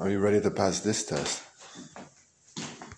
Are you ready to pass this test?